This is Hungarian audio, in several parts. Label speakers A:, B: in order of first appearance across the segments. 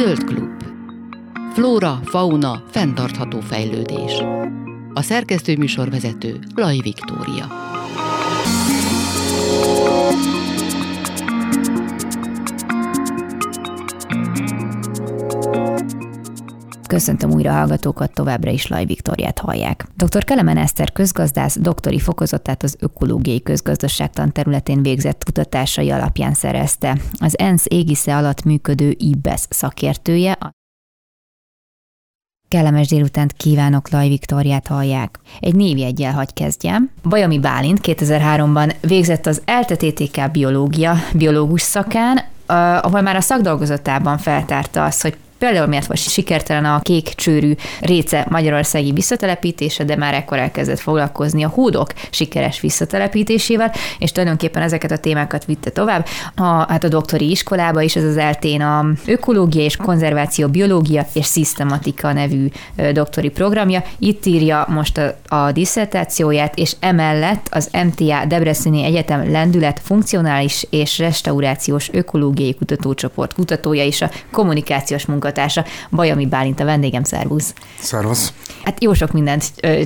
A: Zöld klub. Flóra, fauna, fenntartható fejlődés. A szerkesztő műsorvezető Laj Viktória.
B: Köszöntöm újra a hallgatókat, továbbra is Laj Viktoriát hallják. Dr. Kelemen Eszter közgazdász doktori fokozatát az ökológiai közgazdaságtan területén végzett kutatásai alapján szerezte. Az ENSZ égisze alatt működő IBES szakértője, Kellemes délutánt kívánok, Laj Viktoriát hallják. Egy névjegyel hagy kezdjem. Bajami Bálint 2003-ban végzett az ELTE-TTK biológia biológus szakán, ahol már a szakdolgozatában feltárta azt, hogy Például miért volt sikertelen a kék csőrű réce magyarországi visszatelepítése, de már ekkor elkezdett foglalkozni a hódok sikeres visszatelepítésével, és tulajdonképpen ezeket a témákat vitte tovább. A, hát a doktori iskolába is, ez az eltén a ökológia és konzerváció biológia és szisztematika nevű doktori programja. Itt írja most a, a diszertációját, és emellett az MTA Debreceni Egyetem lendület funkcionális és restaurációs ökológiai kutatócsoport kutatója és a kommunikációs munka munkatársa, Bajami Bálint a vendégem, szervusz.
C: Szervusz.
B: Hát jó sok mindent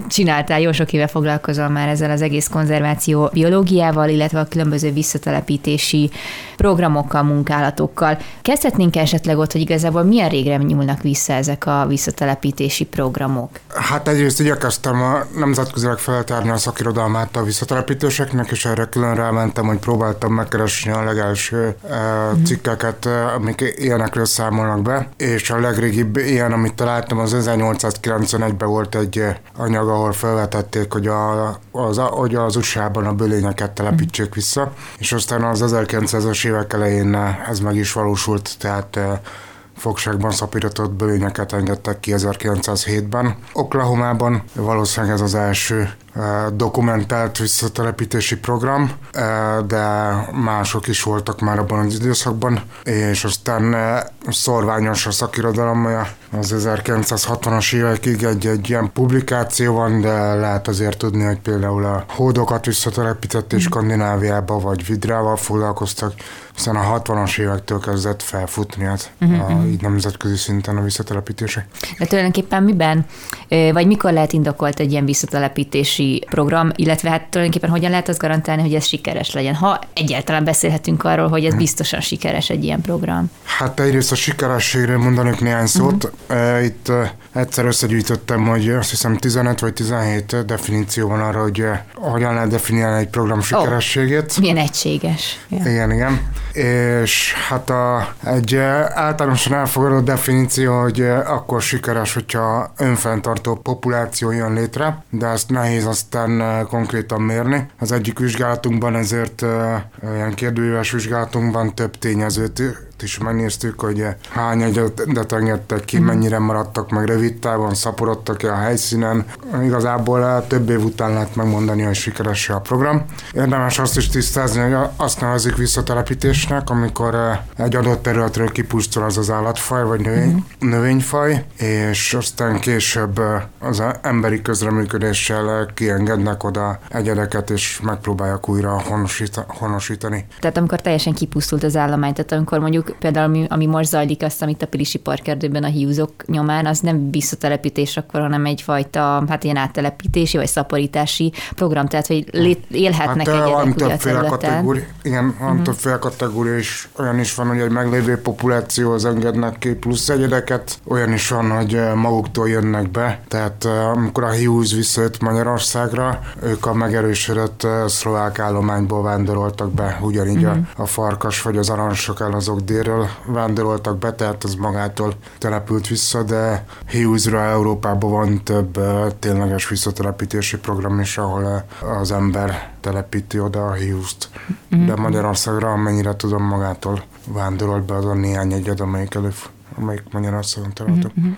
B: csináltál, jó sok éve foglalkozol már ezzel az egész konzerváció biológiával, illetve a különböző visszatelepítési programokkal, munkálatokkal. Kezdhetnénk esetleg ott, hogy igazából milyen régre nyúlnak vissza ezek a visszatelepítési programok?
C: Hát egyrészt igyekeztem a nemzetközileg feltárni a szakirodalmát a visszatelepítéseknek, és erre külön rámentem, hogy próbáltam megkeresni a legelső mm. cikkeket, amik ilyenekről számolnak be, és a legrégibb ilyen, amit találtam, az 1891-ben volt egy anyag, ahol felvetették, hogy, a, az, hogy az USA-ban a bölényeket telepítsék vissza, és aztán az 1900-as évek elején ez meg is valósult, tehát fogságban szapítatott bölényeket engedtek ki 1907-ben. Oklahomában valószínűleg ez az első dokumentált visszatelepítési program, de mások is voltak már abban az időszakban, és aztán szorványos a szakirodalom, az 1960-as évekig egy-egy ilyen publikáció van, de lehet azért tudni, hogy például a hódokat visszatelepítették mm. Skandináviába, vagy vidrával foglalkoztak, hiszen a 60-as évektől kezdett felfutni hát uh-huh. a, így nemzetközi szinten a visszatelepítések.
B: De tulajdonképpen miben, vagy mikor lehet indokolt egy ilyen visszatelepítési program, illetve hát tulajdonképpen hogyan lehet azt garantálni, hogy ez sikeres legyen, ha egyáltalán beszélhetünk arról, hogy ez uh-huh. biztosan sikeres egy ilyen program?
C: Hát egyrészt a sikerességről mondanék néhány szót. Uh-huh. Itt egyszer összegyűjtöttem, hogy azt hiszem 15 vagy 17 definíció van arra, hogy hogyan lehet definiálni egy program sikerességét.
B: Oh, milyen egységes.
C: Ja. Igen, igen és hát a, egy általánosan elfogadott definíció, hogy akkor sikeres, hogyha önfenntartó populáció jön létre, de ezt nehéz aztán konkrétan mérni. Az egyik vizsgálatunkban ezért ilyen kérdőíves vizsgálatunkban több tényezőt is megnéztük, hogy hány egyedet engedtek ki, mhm. mennyire maradtak meg rövid távon, szaporodtak-e a helyszínen. Igazából több év után lehet megmondani, hogy sikeres a program. Érdemes azt is tisztázni, hogy azt nevezik visszatelepítésnek, amikor eh, egy adott területről kipusztul az az állatfaj vagy növény, uh-huh. növényfaj, és aztán később eh, az emberi közreműködéssel kiengednek oda egyedeket, és megpróbálják újra honosítani.
B: Tehát amikor teljesen kipusztult az állomány, tehát amikor mondjuk például ami, ami most zajlik azt, amit a Pilisi Parkerdőben a hiúzok nyomán, az nem visszatelepítés akkor, hanem egyfajta hát ilyen áttelepítési vagy szaporítási program, tehát hogy lét, élhetnek hát, egyedek van többféle
C: kategória, Igen, van uh-huh. többféle kategória, és olyan is van, hogy egy meglévő az engednek ki plusz egyedeket, olyan is van, hogy maguktól jönnek be, tehát amikor a Hughes visszajött Magyarországra, ők a megerősödött szlovák állományból vándoroltak be, ugyanígy uh-huh. a, a farkas vagy az arancsok el azok dél részéről vándoroltak be, tehát az magától települt vissza, de Hughesra Európában van több tényleges visszatelepítési program is, ahol az ember telepíti oda a Hughes-t. Mm-hmm. De Magyarországra, amennyire tudom, magától vándorolt be az a néhány egyed, amelyik előfordul amelyik Magyarországon található. Uh-huh.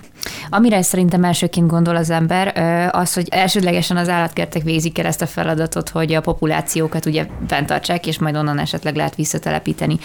B: Amire szerintem elsőként gondol az ember, az, hogy elsődlegesen az állatkertek végzik el ezt a feladatot, hogy a populációkat ugye fenntartsák, és majd onnan esetleg lehet visszatelepíteni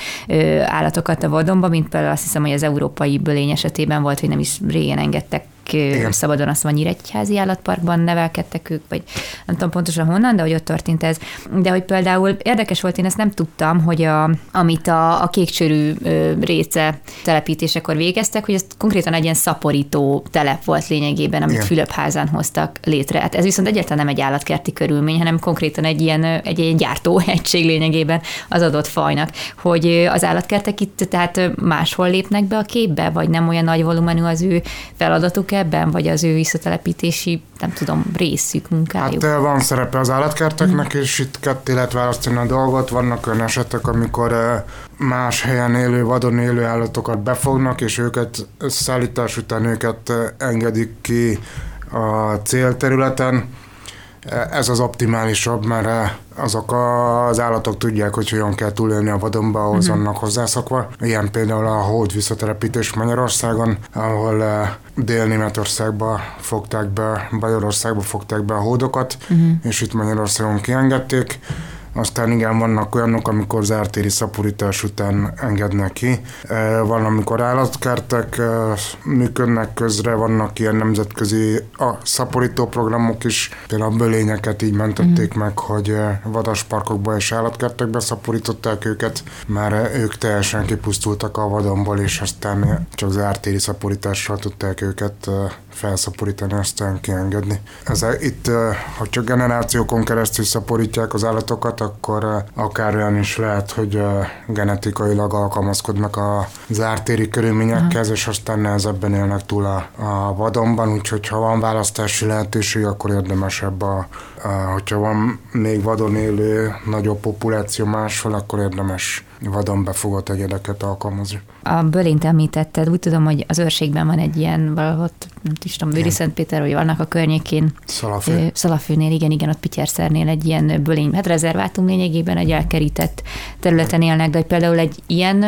B: állatokat a vadonba, mint például azt hiszem, hogy az európai bölény esetében volt, hogy nem is régen engedtek Igen. szabadon, azt van Nyíregyházi állatparkban nevelkedtek ők, vagy nem tudom pontosan honnan, de hogy ott történt ez. De hogy például érdekes volt, én ezt nem tudtam, hogy a, amit a, a kékcsörű réce telepítésekor végeztek, hogy ez konkrétan egy ilyen szaporító telep volt lényegében, amit Fülöpházán hoztak létre. Hát ez viszont egyáltalán nem egy állatkerti körülmény, hanem konkrétan egy ilyen, egy ilyen gyártó egység lényegében az adott fajnak. Hogy az állatkertek itt tehát máshol lépnek be a képbe, vagy nem olyan nagy volumenű az ő feladatuk ebben, vagy az ő visszatelepítési, nem tudom, részük, munkájuk?
C: Hát van szerepe az állatkerteknek, mm. és itt ketté lehet választani a dolgot. Vannak olyan esetek, amikor más helyen élő, vadon élő állatokat befognak, és őket szállítás után őket engedik ki a célterületen. Ez az optimálisabb, mert azok az állatok tudják, hogy hogyan kell túlélni a vadonba, ahhoz uh-huh. vannak hozzászokva. Ilyen például a hód visszatelepítés Magyarországon, ahol Dél-Németországba fogták be, Bajorországba fogták be a hódokat, uh-huh. és itt Magyarországon kiengedték. Aztán igen, vannak olyanok, amikor zártéri szaporítás után engednek ki. Van, amikor állatkertek működnek közre, vannak ilyen nemzetközi a szaporító programok is. Például a bölényeket így mentették mm. meg, hogy vadasparkokba és állatkertekbe szaporították őket, mert ők teljesen kipusztultak a vadonból, és aztán csak zártéri szaporítással tudták őket felszaporítani, aztán kiengedni. Ez itt, ha csak generációkon keresztül szaporítják az állatokat, akkor akár olyan is lehet, hogy genetikailag alkalmazkodnak a zártéri körülményekhez, és aztán nehezebben élnek túl a, a vadonban, úgyhogy ha van választási lehetőség, akkor érdemesebb a, a hogyha van még vadon élő nagyobb populáció máshol, akkor érdemes vadon befogott egyedeket alkalmazni.
B: A bölént említetted, úgy tudom, hogy az őrségben van egy ilyen valahol, nem is tudom, Bőri Szentpéter, vagy vannak a környékén.
C: Szalafő.
B: Szalafőnél, igen, igen, ott Pityerszernél egy ilyen bölény, hát rezervátum lényegében egy elkerített területen élnek, de hogy például egy ilyen,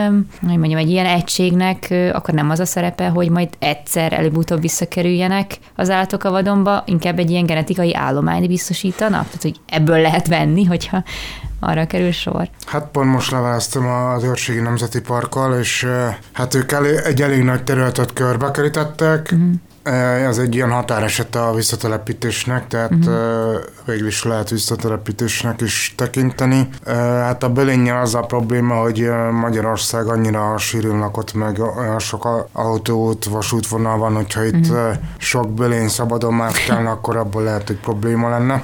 B: hogy mondjam, egy ilyen egységnek akkor nem az a szerepe, hogy majd egyszer előbb-utóbb visszakerüljenek az állatok a vadonba, inkább egy ilyen genetikai állományt biztosítanak, tehát hogy ebből lehet venni, hogyha arra kerül sor.
C: Hát pont most leválasztom az Őrségi Nemzeti Parkkal, és hát ők elég, egy elég nagy területet körbekerítettek, uh-huh. Ez egy ilyen határeset a visszatelepítésnek, tehát uh-huh. végül is lehet visszatelepítésnek is tekinteni. Hát a Bölénnyel az a probléma, hogy Magyarország annyira sűrűn lakott meg, olyan sok autót, vasútvonal van, hogyha itt uh-huh. sok Bölény szabadon mászkálna, akkor abból lehet, hogy probléma lenne.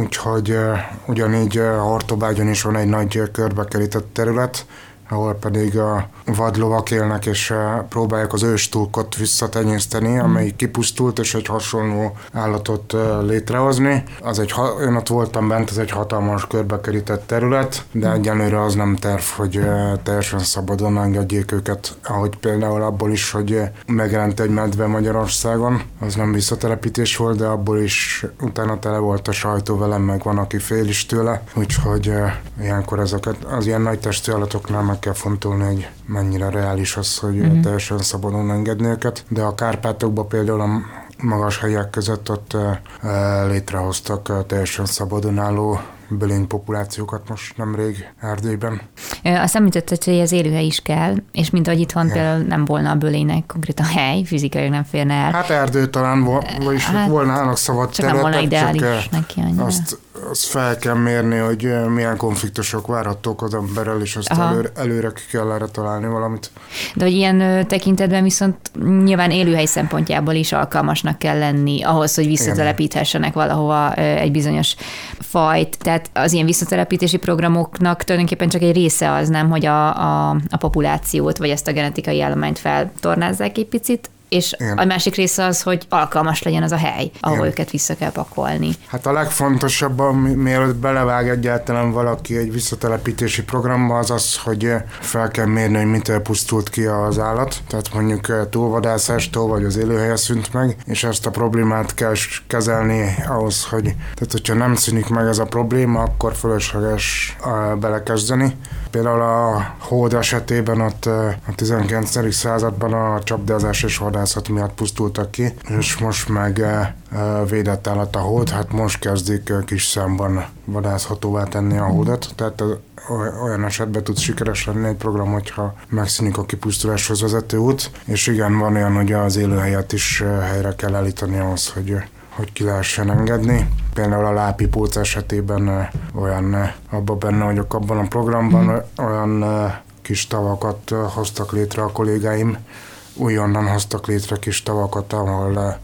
C: Úgyhogy ugyanígy Hortobágyon is van egy nagy körbekerített terület, ahol pedig a vadlovak élnek, és eh, próbálják az őstúlkot visszatenyészteni, hmm. amely kipusztult, és egy hasonló állatot eh, létrehozni. Az egy, én ott voltam bent, ez egy hatalmas körbekerített terület, de hmm. egyelőre az nem terv, hogy eh, teljesen szabadon engedjék őket, ahogy például abból is, hogy megjelent egy medve Magyarországon, az nem visszatelepítés volt, de abból is utána tele volt a sajtó velem, meg van, aki fél is tőle, úgyhogy ilyenkor ezeket az ilyen nagy testű állatoknál meg kell fontolni, hogy mennyire reális az, hogy uh-huh. teljesen szabadon engedni őket, de a Kárpátokban például a magas helyek között ott létrehoztak teljesen szabadon álló bölény populációkat most nemrég Erdélyben.
B: Azt említetted, hogy az élőhely is kell, és mint ahogy itthon ja. például nem volna a bölénynek konkrétan hely, fizikailag nem férne el.
C: Hát erdő talán, vagyis hát, volnának szabad
B: csak nem volna ideális csak neki
C: annyira. Azt, azt fel kell mérni, hogy milyen konfliktusok várhatók az emberrel, és azt előre, előre ki kell erre találni valamit.
B: De hogy ilyen tekintetben viszont nyilván élőhely szempontjából is alkalmasnak kell lenni ahhoz, hogy visszatelepíthessenek valahova egy bizonyos fajt. Tehát az ilyen visszatelepítési programoknak tulajdonképpen csak egy része az nem, hogy a, a, a populációt, vagy ezt a genetikai állományt feltornázzák egy picit, és Igen. a másik része az, hogy alkalmas legyen az a hely, ahol Igen. őket vissza kell pakolni.
C: Hát a legfontosabb, mielőtt belevág egyáltalán valaki egy visszatelepítési programba, az az, hogy fel kell mérni, hogy mitől pusztult ki az állat. Tehát mondjuk eh, túlvadászástól vagy az élőhelye szűnt meg, és ezt a problémát kell kezelni ahhoz, hogy tehát hogyha nem szűnik meg ez a probléma, akkor fölösleges eh, belekezdeni. Például a hód esetében ott eh, a 19. században a csapdázás és vadászat miatt pusztultak ki, és most meg eh, eh, védett állat a hód, hát most kezdik kis számban vadászhatóvá tenni a hódat, tehát olyan esetben tud sikeres lenni egy program, hogyha megszűnik a kipusztuláshoz vezető út, és igen, van olyan, hogy az élőhelyet is helyre kell állítani ahhoz, hogy hogy ki lehessen engedni. Például a lápipóc esetében olyan, abban benne vagyok abban a programban, mm. olyan kis tavakat hoztak létre a kollégáim, újonnan hoztak létre kis tavakat, ahol uh-huh.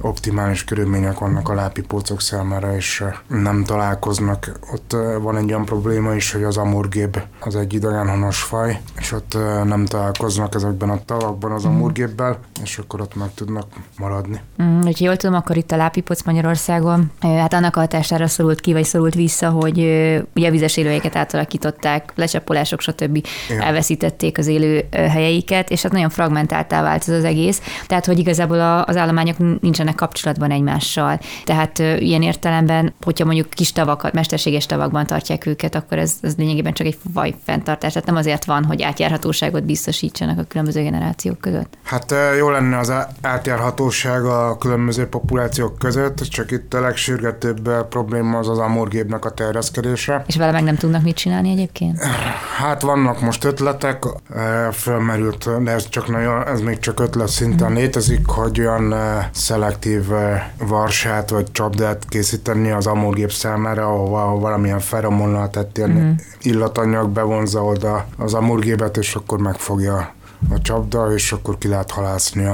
C: optimális körülmények vannak a lápipócok számára, és eh, nem találkoznak. Ott eh, van egy olyan probléma is, hogy az amurgép az egy idegenhonos faj, és ott nem találkoznak ezekben a tavakban az uh-huh. amurgéppel, és akkor ott meg tudnak maradni.
B: Uh-huh. Úgyhogy jól tudom, akkor itt a lápipóc Magyarországon, hát annak a hatására szorult ki, vagy szorult vissza, hogy ugye a vizes élőhelyeket átalakították, lecsapolások, stb. Igen. elveszítették az élő helyeiket, és hát nagyon fragmentált komplikáltá vált ez az egész. Tehát, hogy igazából az állományok nincsenek kapcsolatban egymással. Tehát ilyen értelemben, hogyha mondjuk kis tavakat, mesterséges tavakban tartják őket, akkor ez, ez lényegében csak egy faj fenntartás. Tehát nem azért van, hogy átjárhatóságot biztosítsanak a különböző generációk között.
C: Hát jó lenne az átjárhatóság a különböző populációk között, csak itt a legsürgetőbb probléma az az amorgébnek a terjeszkedése.
B: És vele meg nem tudnak mit csinálni egyébként?
C: Hát vannak most ötletek, fölmerült, de ez csak nagyon, ez még csak ötlet szinten létezik, hogy olyan szelektív varsát vagy csapdát készíteni az amógép számára, ahova valamilyen feromonnal tett ilyen mm. illatanyag bevonza oda az amurgébet, és akkor megfogja a csapda, és akkor ki lehet halászni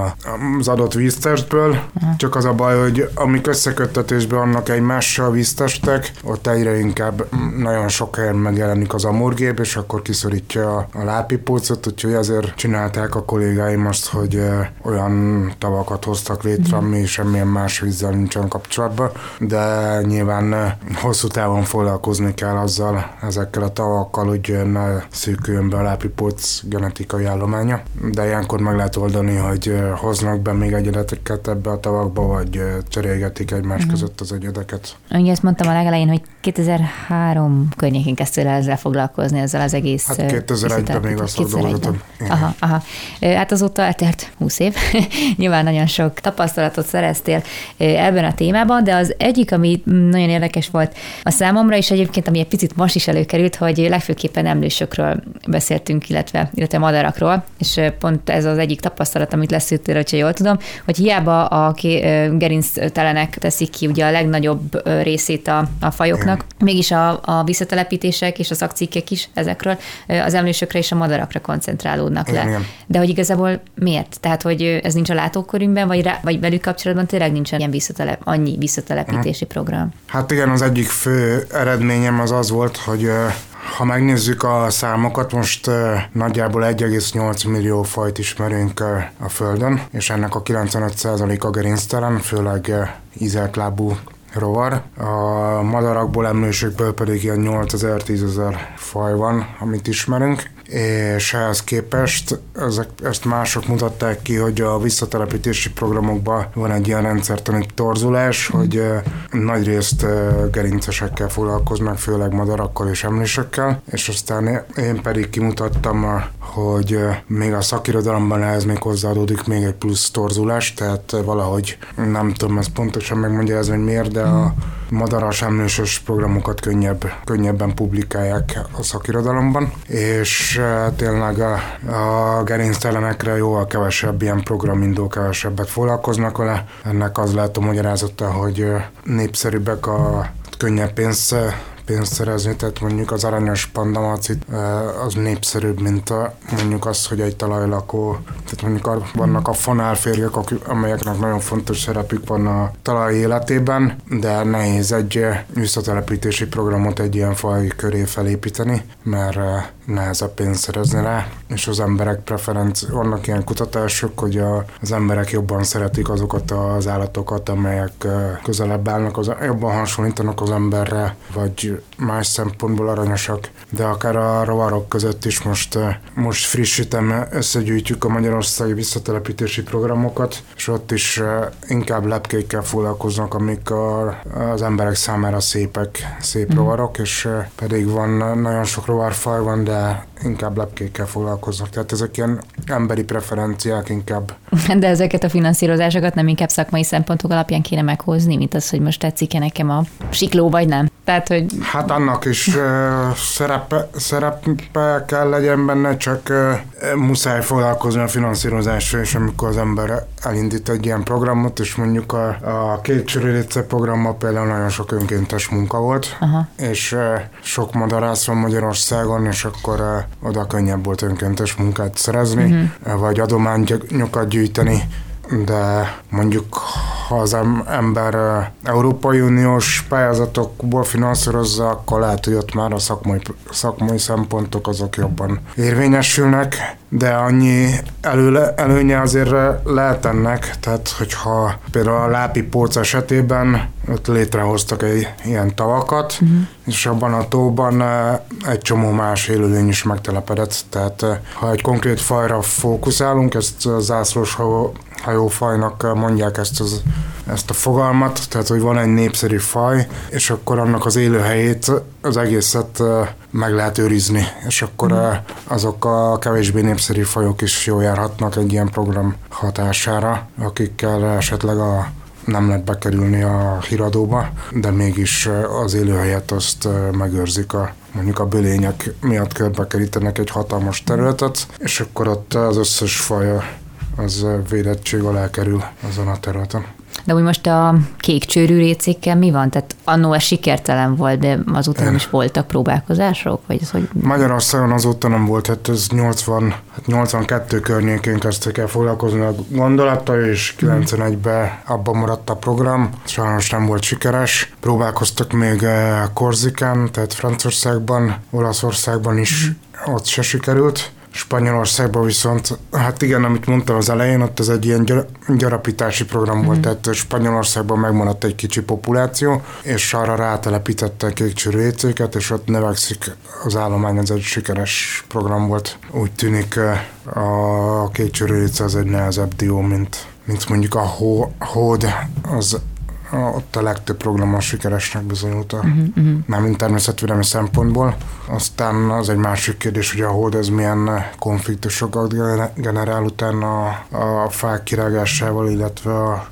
C: az adott víztestből. Csak az a baj, hogy amik összeköttetésben vannak egymással víztestek, ott egyre inkább nagyon sok helyen megjelenik az amurgép, és akkor kiszorítja a, a lápipócot, úgyhogy ezért csinálták a kollégáim azt, hogy olyan tavakat hoztak létre, uh-huh. ami semmilyen más vízzel nincsen kapcsolatban, de nyilván hosszú távon foglalkozni kell azzal, ezekkel a tavakkal, hogy ne szűküljön be a lápipóc genetikai állománya de ilyenkor meg lehet oldani, hogy hoznak be még egyedeteket ebbe a tavakba, vagy cserélgetik egymás uh-huh. között az egyedeket.
B: Ugye ezt mondtam a legelején, hogy 2003 környékén kezdtél ezzel foglalkozni, ezzel az egész...
C: Hát 2001-ben még azt dolgoztam.
B: Aha, aha. Hát azóta eltelt 20 év. Nyilván nagyon sok tapasztalatot szereztél ebben a témában, de az egyik, ami nagyon érdekes volt a számomra, és egyébként, ami egy picit most is előkerült, hogy legfőképpen emlősökről beszéltünk, illetve, illetve madarakról, és pont ez az egyik tapasztalat, amit leszűrtél, hogyha jól tudom, hogy hiába a gerinctelenek teszik ki ugye a legnagyobb részét a, a fajoknak, mégis a, a visszatelepítések és a szakcikkek is ezekről az emlősökre és a madarakra koncentrálódnak le. Igen. De hogy igazából miért? Tehát, hogy ez nincs a látókörünkben, vagy, rá, vagy velük kapcsolatban tényleg nincsen ilyen visszatelep, annyi visszatelepítési program?
C: Hát igen, az egyik fő eredményem az az volt, hogy ha megnézzük a számokat, most nagyjából 1,8 millió fajt ismerünk a Földön, és ennek a 95% a gerinctelen, főleg uh, ízeltlábú rovar. A madarakból, emlősökből pedig ilyen 8000-10 faj van, amit ismerünk és ehhez képest ezek, ezt mások mutatták ki, hogy a visszatelepítési programokban van egy ilyen rendszertani torzulás, mm. hogy nagy részt gerincesekkel foglalkoznak, főleg madarakkal és emlősökkel, és aztán én pedig kimutattam, hogy még a szakirodalomban ehhez még hozzáadódik még egy plusz torzulás, tehát valahogy nem tudom ezt pontosan megmagyarázni, hogy miért, de a mm. madaras emlősös programokat könnyebb, könnyebben publikálják a szakirodalomban, és tényleg a, a gerinctelenekre jóval kevesebb ilyen programindó, kevesebbet foglalkoznak vele. Ennek az lehet a magyarázata, hogy népszerűbbek a könnyebb pénz pénzt szerezni, tehát mondjuk az aranyos pandamacit az népszerűbb, mint a, mondjuk az, hogy egy talajlakó, tehát mondjuk vannak a fonálférjek, amelyeknek nagyon fontos szerepük van a talaj életében, de nehéz egy visszatelepítési programot egy ilyen faj köré felépíteni, mert nehezebb pénzt szerezni rá, és az emberek preferenc, vannak ilyen kutatások, hogy a, az emberek jobban szeretik azokat az állatokat, amelyek közelebb állnak, az, jobban hasonlítanak az emberre, vagy más szempontból aranyosak, de akár a rovarok között is most, most frissítem, összegyűjtjük a magyarországi visszatelepítési programokat, és ott is inkább lepkékkel foglalkoznak, amik a, az emberek számára szépek, szép mm. rovarok, és pedig van nagyon sok rovarfaj van, de inkább lepkékkel foglalkoznak. Tehát ezek ilyen emberi preferenciák inkább.
B: De ezeket a finanszírozásokat nem inkább szakmai szempontok alapján kéne meghozni, mint az, hogy most tetszik-e nekem a sikló, vagy nem? Tehát, hogy
C: hát annak is uh, szerepe, szerepe kell legyen benne, csak uh, muszáj foglalkozni a finanszírozással, és amikor az ember elindít egy ilyen programot, és mondjuk a, a két csörüléce programmal például nagyon sok önkéntes munka volt, Aha. és uh, sok madarász van Magyarországon, és akkor oda könnyebb volt önkéntes munkát szerezni, uh-huh. vagy adományokat gyűjteni, de mondjuk ha az ember Európai Uniós pályázatokból finanszírozza, akkor lehet, hogy ott már a szakmai, szakmai szempontok azok jobban érvényesülnek, de annyi elő, előnye azért lehet ennek, tehát hogyha például a lápi póc esetében ott létrehoztak egy ilyen tavakat, uh-huh. és abban a tóban egy csomó más élőlény is megtelepedett, tehát ha egy konkrét fajra fókuszálunk, ezt a zászlós hajófajnak mondják ezt, az, ezt a fogalmat, tehát hogy van egy népszerű faj, és akkor annak az élőhelyét, az egészet meg lehet őrizni, és akkor mm. azok a kevésbé népszerű fajok is jól járhatnak egy ilyen program hatására, akikkel esetleg a nem lehet bekerülni a híradóba, de mégis az élőhelyet azt megőrzik a mondjuk a bölények miatt körbekerítenek egy hatalmas területet, és akkor ott az összes faj az védettség alá kerül azon a területen.
B: De úgy most a kék csőrű récékkel mi van? Tehát annó ez sikertelen volt, de azután nem is voltak próbálkozások? Vagy ez, hogy...
C: Magyarországon azóta nem volt, hát ez 80, hát 82 környékén kezdtek el foglalkozni a gondolattal, és 91-ben abban maradt a program. Sajnos nem volt sikeres. Próbálkoztak még eh, Korzikán, tehát Franciaországban, Olaszországban is, mm. ott se sikerült Spanyolországban viszont, hát igen, amit mondtam az elején, ott ez egy ilyen gyarapítási program mm. volt, mhm. tehát Spanyolországban megmaradt egy kicsi populáció, és arra rátelepítettek kékcsörőjécéket, és ott növekszik az állomány, ez egy sikeres program volt. Úgy tűnik a kékcsörőjéce az egy nehezebb dió, mint, mint mondjuk a hód, az ott a legtöbb program a sikeresnek bizonyult, uh-huh, uh-huh. mármint természetvédelmi szempontból. Aztán az egy másik kérdés, hogy a hold ez milyen konfliktusokat generál utána a, a fák kirágásával, illetve a,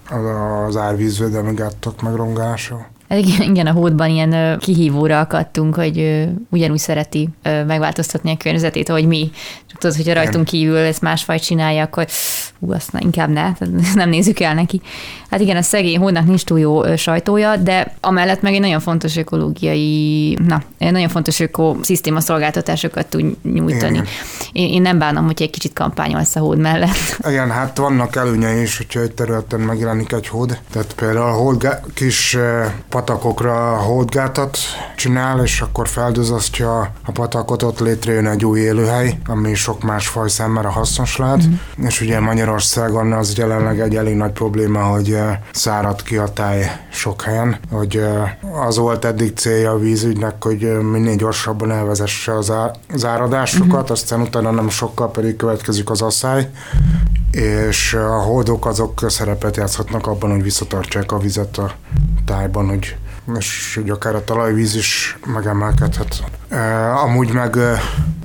C: az árvízvédelmi gátok megrongásával.
B: Hát igen, a hódban ilyen kihívóra akadtunk, hogy ugyanúgy szereti megváltoztatni a környezetét, ahogy mi. Tudod, hogyha rajtunk kívül ezt másfajt csinálja, akkor hú, azt na, inkább ne, nem nézzük el neki. Hát igen, a szegény hódnak nincs túl jó sajtója, de amellett meg egy nagyon fontos ökológiai, na, egy nagyon fontos ökoszisztéma szolgáltatásokat tud nyújtani. Én, én, nem bánom, hogy egy kicsit kampányolsz a hód mellett.
C: Igen, hát vannak előnyei is, hogyha egy területen megjelenik egy hód. Tehát például a hód kis patakokra hódgátat csinál, és akkor felduzasztja a patakot, ott létrejön egy új élőhely, ami sok más faj számára hasznos lehet. Mm-hmm. És ugye Magyarországon az jelenleg egy elég nagy probléma, hogy szárad ki a táj sok helyen, hogy az volt eddig célja a vízügynek, hogy minél gyorsabban elvezesse az, áradásokat, mm-hmm. aztán utána nem sokkal pedig következik az asszály, és a hódok azok szerepet játszhatnak abban, hogy visszatartsák a vizet a tájban, hogy és hogy akár a talajvíz is megemelkedhet. E, amúgy meg e,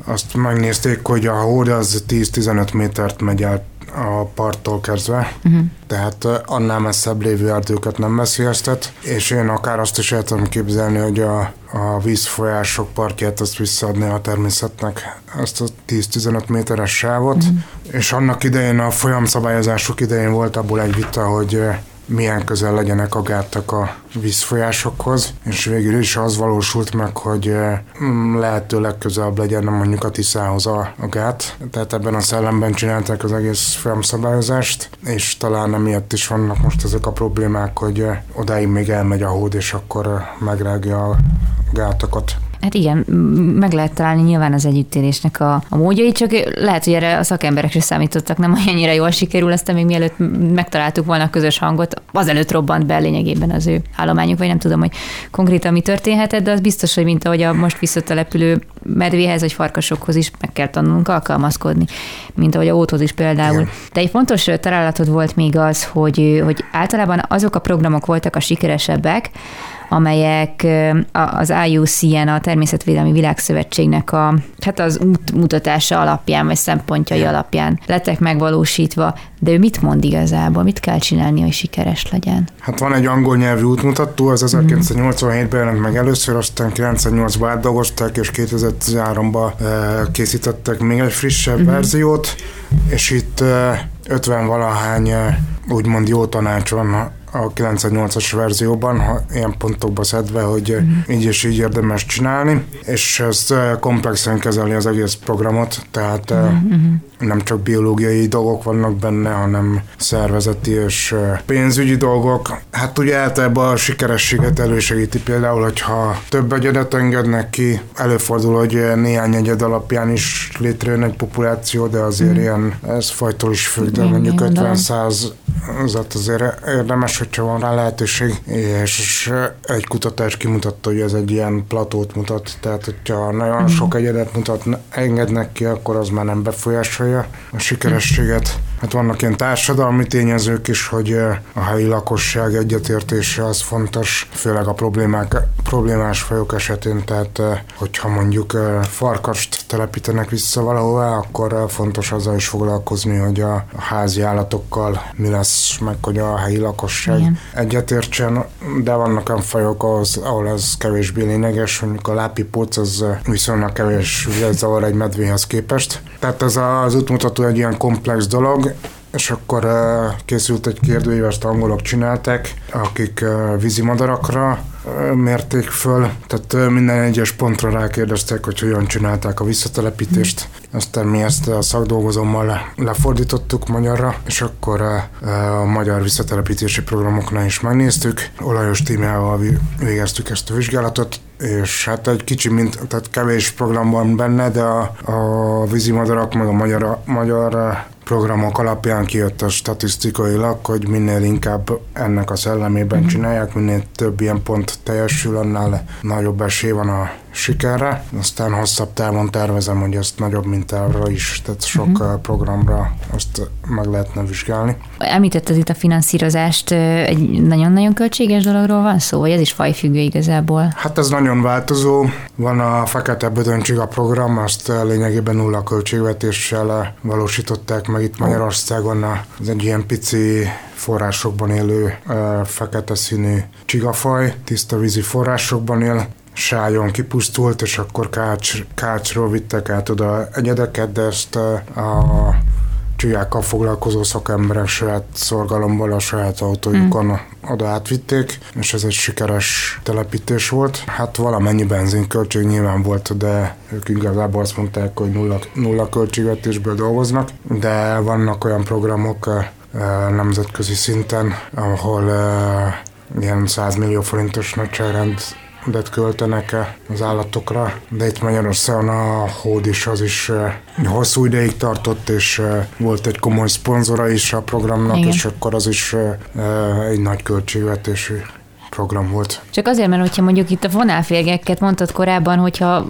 C: azt megnézték, hogy a hód az 10-15 métert megy el a parttól kezdve, uh-huh. tehát annál messzebb lévő erdőket nem veszélyeztet, és én akár azt is el tudom képzelni, hogy a, a vízfolyások partját azt visszaadni a természetnek, ezt a 10-15 méteres sávot, uh-huh. és annak idején a folyamszabályozások idején volt abból egy vita, hogy milyen közel legyenek a gátak a vízfolyásokhoz, és végül is az valósult meg, hogy mm, lehetőleg közelebb legyen mondjuk a Tiszához a, a gát, tehát ebben a szellemben csinálták az egész folyamszabályozást, és talán emiatt is vannak most ezek a problémák, hogy odáig még elmegy a hód, és akkor megrágja a gátakat.
B: Hát igen, meg lehet találni nyilván az együttélésnek a, a módjai, csak lehet, hogy erre a szakemberek sem számítottak, nem annyira jól sikerül, aztán még mielőtt megtaláltuk volna a közös hangot, azelőtt robbant be lényegében az ő állományuk, vagy nem tudom, hogy konkrétan mi történhetett, de az biztos, hogy mint ahogy a most visszatelepülő medvéhez vagy farkasokhoz is meg kell tanulnunk alkalmazkodni, mint ahogy a óthoz is például. De egy fontos találatod volt még az, hogy, hogy általában azok a programok voltak a sikeresebbek, amelyek az IUCN, a Természetvédelmi Világszövetségnek a, hát az útmutatása alapján, vagy szempontjai alapján lettek megvalósítva. De ő mit mond igazából? Mit kell csinálni, hogy sikeres legyen?
C: Hát van egy angol nyelvű útmutató, az 1987-ben jelent meg először, aztán 98-ban átdolgozták, és 2013-ban készítettek még egy frissebb uh-huh. verziót, és itt 50 valahány úgymond jó tanács van a 98-as verzióban, ha ilyen pontokba szedve, hogy uh-huh. így és így érdemes csinálni, és ez komplexen kezeli az egész programot, tehát uh-huh nem csak biológiai dolgok vannak benne, hanem szervezeti és pénzügyi dolgok. Hát ugye általában a sikerességet elősegíti például, hogyha több egyedet engednek ki, előfordul, hogy néhány egyed alapján is létrejön egy populáció, de azért mm. ilyen, ez fajtól is függ, de mondjuk 50 száz azért érdemes, hogyha van rá lehetőség, és egy kutatás kimutatta, hogy ez egy ilyen platót mutat, tehát hogyha nagyon mm. sok egyedet mutat, engednek ki, akkor az már nem befolyásolja befolyásolja a sikerességet. Hát vannak ilyen társadalmi tényezők is, hogy a helyi lakosság egyetértése az fontos, főleg a problémák, problémás fajok esetén, tehát hogyha mondjuk farkast telepítenek vissza valahová, akkor fontos azzal is foglalkozni, hogy a házi állatokkal mi lesz, meg hogy a helyi lakosság Igen. egyetértsen, de vannak olyan fajok, ahhoz, ahol ez kevésbé lényeges, mondjuk a lápipóc az viszonylag kevés zavar egy medvéhez képest. Tehát ez az útmutató egy ilyen komplex dolog, és akkor készült egy kérdőíves, angolok csinálták, akik vízimadarakra mérték föl, tehát minden egyes pontra rákérdeztek, hogy hogyan csinálták a visszatelepítést. Aztán mi ezt a szakdolgozómmal lefordítottuk magyarra, és akkor a magyar visszatelepítési programoknál is megnéztük. Olajos tímával végeztük ezt a vizsgálatot, és hát egy kicsi, mint, tehát kevés program van benne, de a, a vízimadarak meg a magyar, magyar programok alapján kijött a statisztikailag, hogy minél inkább ennek a szellemében mm-hmm. csinálják, minél több ilyen pont teljesül, annál nagyobb esély van a sikerre. Aztán hosszabb távon tervezem, hogy ezt nagyobb mintára is, tehát sok uh-huh. programra azt meg lehetne vizsgálni.
B: Említetted itt a finanszírozást, egy nagyon-nagyon költséges dologról van szó, vagy ez is fajfüggő igazából?
C: Hát ez nagyon változó. Van a Fekete a program, azt lényegében nulla költségvetéssel valósították meg itt Magyarországon. Ez egy ilyen pici forrásokban élő fekete színű csigafaj, tiszta vízi forrásokban él, sájon kipusztult, és akkor Kács, Kácsról vittek át oda egyedeket, de ezt a, csigákkal foglalkozó szakemberek saját szorgalomból a saját autójukon mm. oda átvitték, és ez egy sikeres telepítés volt. Hát valamennyi benzinköltség nyilván volt, de ők igazából azt mondták, hogy nulla, nulla költségvetésből dolgoznak, de vannak olyan programok nemzetközi szinten, ahol ilyen 100 millió forintos nagyságrend rendet költenek az állatokra, de itt Magyarországon a hód is az is hosszú ideig tartott, és volt egy komoly szponzora is a programnak, Igen. és akkor az is egy nagy költségvetésű program volt.
B: Csak azért, mert hogyha mondjuk itt a vonálférgeket mondtad korábban, hogyha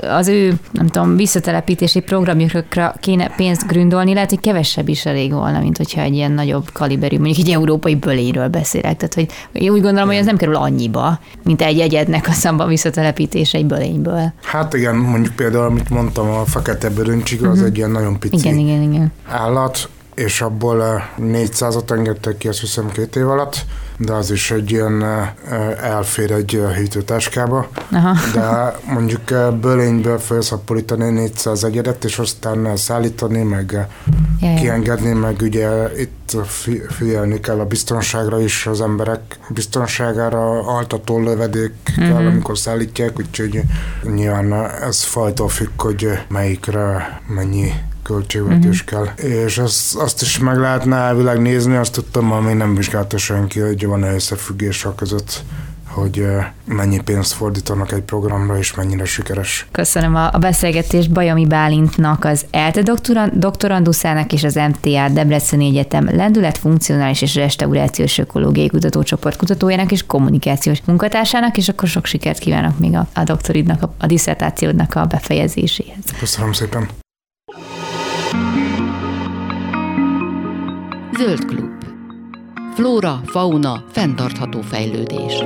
B: az ő, nem tudom, visszatelepítési programjukra kéne pénzt gründolni, lehet, hogy kevesebb is elég volna, mint hogyha egy ilyen nagyobb kaliberű, mondjuk egy európai böléről beszélek. Tehát, hogy én úgy gondolom, hogy ez nem kerül annyiba, mint egy egyednek a szamba visszatelepítés egy bölényből.
C: Hát igen, mondjuk például, amit mondtam, a fekete bőröncsig, az uh-huh. egy ilyen nagyon pici
B: igen, igen, igen.
C: állat, és abból 400-at engedtek ki, azt hiszem két év alatt, de az is egy ilyen elfér egy hűtőtáskába. Aha. De mondjuk bölényből felszaporítani 400 egyedet, és aztán szállítani, meg Jaj. kiengedni, meg ugye itt figyelni kell a biztonságra is, az emberek biztonságára, altató lövedék uh-huh. kell, amikor szállítják, úgyhogy nyilván ez fajtól függ, hogy melyikre mennyi költségvetés uh-huh. kell. És azt, azt is meg lehetne elvileg nézni, azt tudtam, még nem vizsgálta senki, hogy van-e összefüggés a között hogy mennyi pénzt fordítanak egy programra, és mennyire sikeres.
B: Köszönöm a beszélgetést Bajomi Bálintnak, az ELTE doktoranduszának és az MTA Debreceni Egyetem lendület, funkcionális és restaurációs ökológiai kutatócsoport kutatójának és kommunikációs munkatársának, és akkor sok sikert kívánok még a, a doktoridnak, a, a diszertációdnak a befejezéséhez.
C: Köszönöm szépen.
A: Zöld klub. Flóra, fauna, fenntartható fejlődés.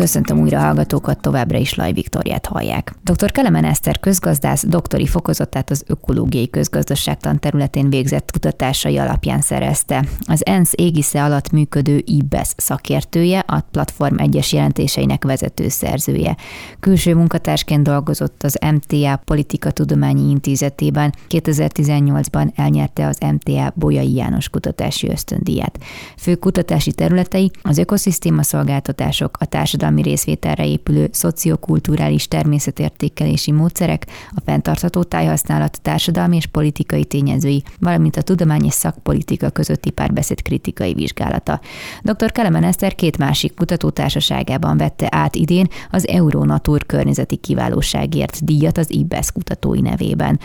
B: Köszöntöm újra hallgatókat, továbbra is Laj Viktoriát hallják. Dr. Kelemen Eszter közgazdász doktori fokozatát az ökológiai közgazdaságtan területén végzett kutatásai alapján szerezte. Az ENSZ égisze alatt működő IBES szakértője, a platform egyes jelentéseinek vezető szerzője. Külső munkatársként dolgozott az MTA Politika Tudományi Intézetében, 2018-ban elnyerte az MTA Bolyai János kutatási ösztöndíját. Fő kutatási területei az ökoszisztéma szolgáltatások, a társadalmi társadalmi részvételre épülő szociokulturális természetértékelési módszerek, a fenntartható tájhasználat társadalmi és politikai tényezői, valamint a tudomány és szakpolitika közötti párbeszéd kritikai vizsgálata. Dr. Kelemen Eszter két másik kutatótársaságában vette át idén az Euronatur környezeti kiválóságért díjat az IBESZ kutatói nevében.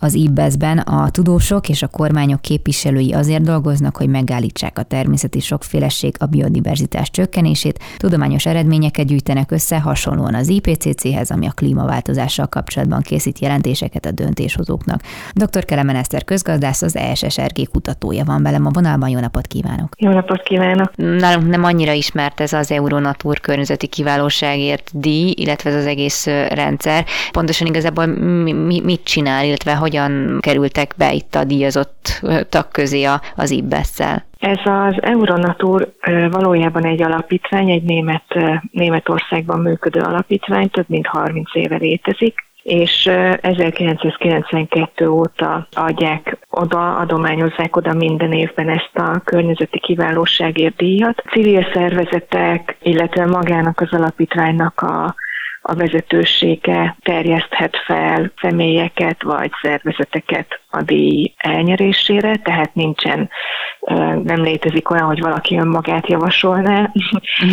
B: Az IBESZ-ben a tudósok és a kormányok képviselői azért dolgoznak, hogy megállítsák a természeti sokféleség, a biodiverzitás csökkenését, tudományos eredményeket gyűjtenek össze hasonlóan az IPCC-hez, ami a klímaváltozással kapcsolatban készít jelentéseket a döntéshozóknak. Dr. Kelemen Eszter közgazdász, az ESSRG kutatója van velem a vonalban. Jó napot kívánok!
D: Jó napot kívánok!
B: Nálunk nem annyira ismert ez az Euronatur környezeti kiválóságért díj, illetve ez az egész rendszer. Pontosan igazából mit csinál, illetve hogyan kerültek be itt a díjazottak közé az IBESZ-szel?
D: Ez az Euronatur valójában egy alapítvány, egy német, Németországban működő alapítvány, több mint 30 éve létezik és 1992 óta adják oda, adományozzák oda minden évben ezt a környezeti kiválóságért díjat. Civil szervezetek, illetve magának az alapítványnak a a vezetősége terjeszthet fel személyeket vagy szervezeteket a díj elnyerésére, tehát nincsen, nem létezik olyan, hogy valaki önmagát javasolná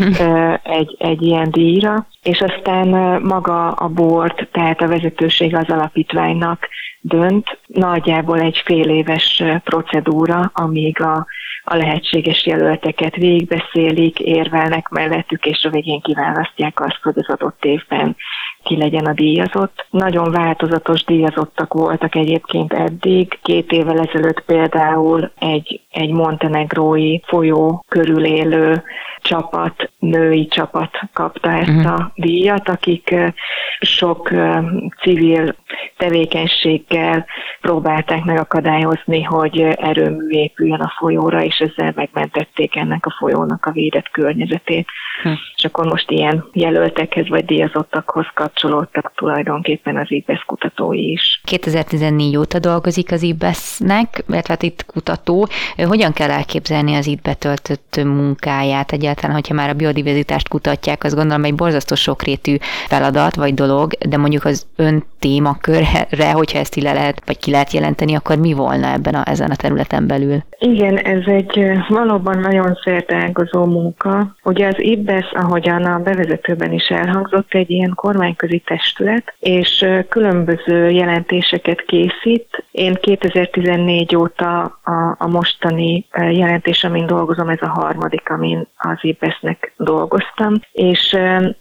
D: egy, egy ilyen díjra, és aztán maga a board, tehát a vezetőség az alapítványnak dönt, nagyjából egy fél éves procedúra, amíg a a lehetséges jelölteket végigbeszélik, érvelnek mellettük, és a végén kiválasztják azt, hogy az adott évben ki legyen a díjazott. Nagyon változatos díjazottak voltak egyébként eddig. Két évvel ezelőtt például egy, egy montenegrói folyó körül élő csapat, női csapat kapta ezt uh-huh. a díjat, akik sok civil tevékenységgel próbálták megakadályozni, hogy erőmű épüljön a folyóra, és ezzel megmentették ennek a folyónak a védett környezetét. Hm. És akkor most ilyen jelöltekhez vagy díjazottakhoz kapcsolódtak tulajdonképpen az IBESZ kutatói is.
B: 2014 óta dolgozik az IBESZ-nek, mert hát itt kutató. Hogyan kell elképzelni az itt betöltött munkáját? Egyáltalán, hogyha már a biodiverzitást kutatják, az gondolom egy borzasztó sokrétű feladat vagy dolog, de mondjuk az ön témakörre, hogyha ezt le lehet, vagy ki lehet jelenteni, akkor mi volna ebben a, ezen a területen belül?
D: Igen, ez egy valóban nagyon szerteágazó munka. Ugye az IBESZ, ahogyan a bevezetőben is elhangzott, egy ilyen kormányközi testület, és különböző jelentéseket készít. Én 2014 óta a, a mostani jelentés, amin dolgozom, ez a harmadik, amin az IBESZ-nek dolgoztam, és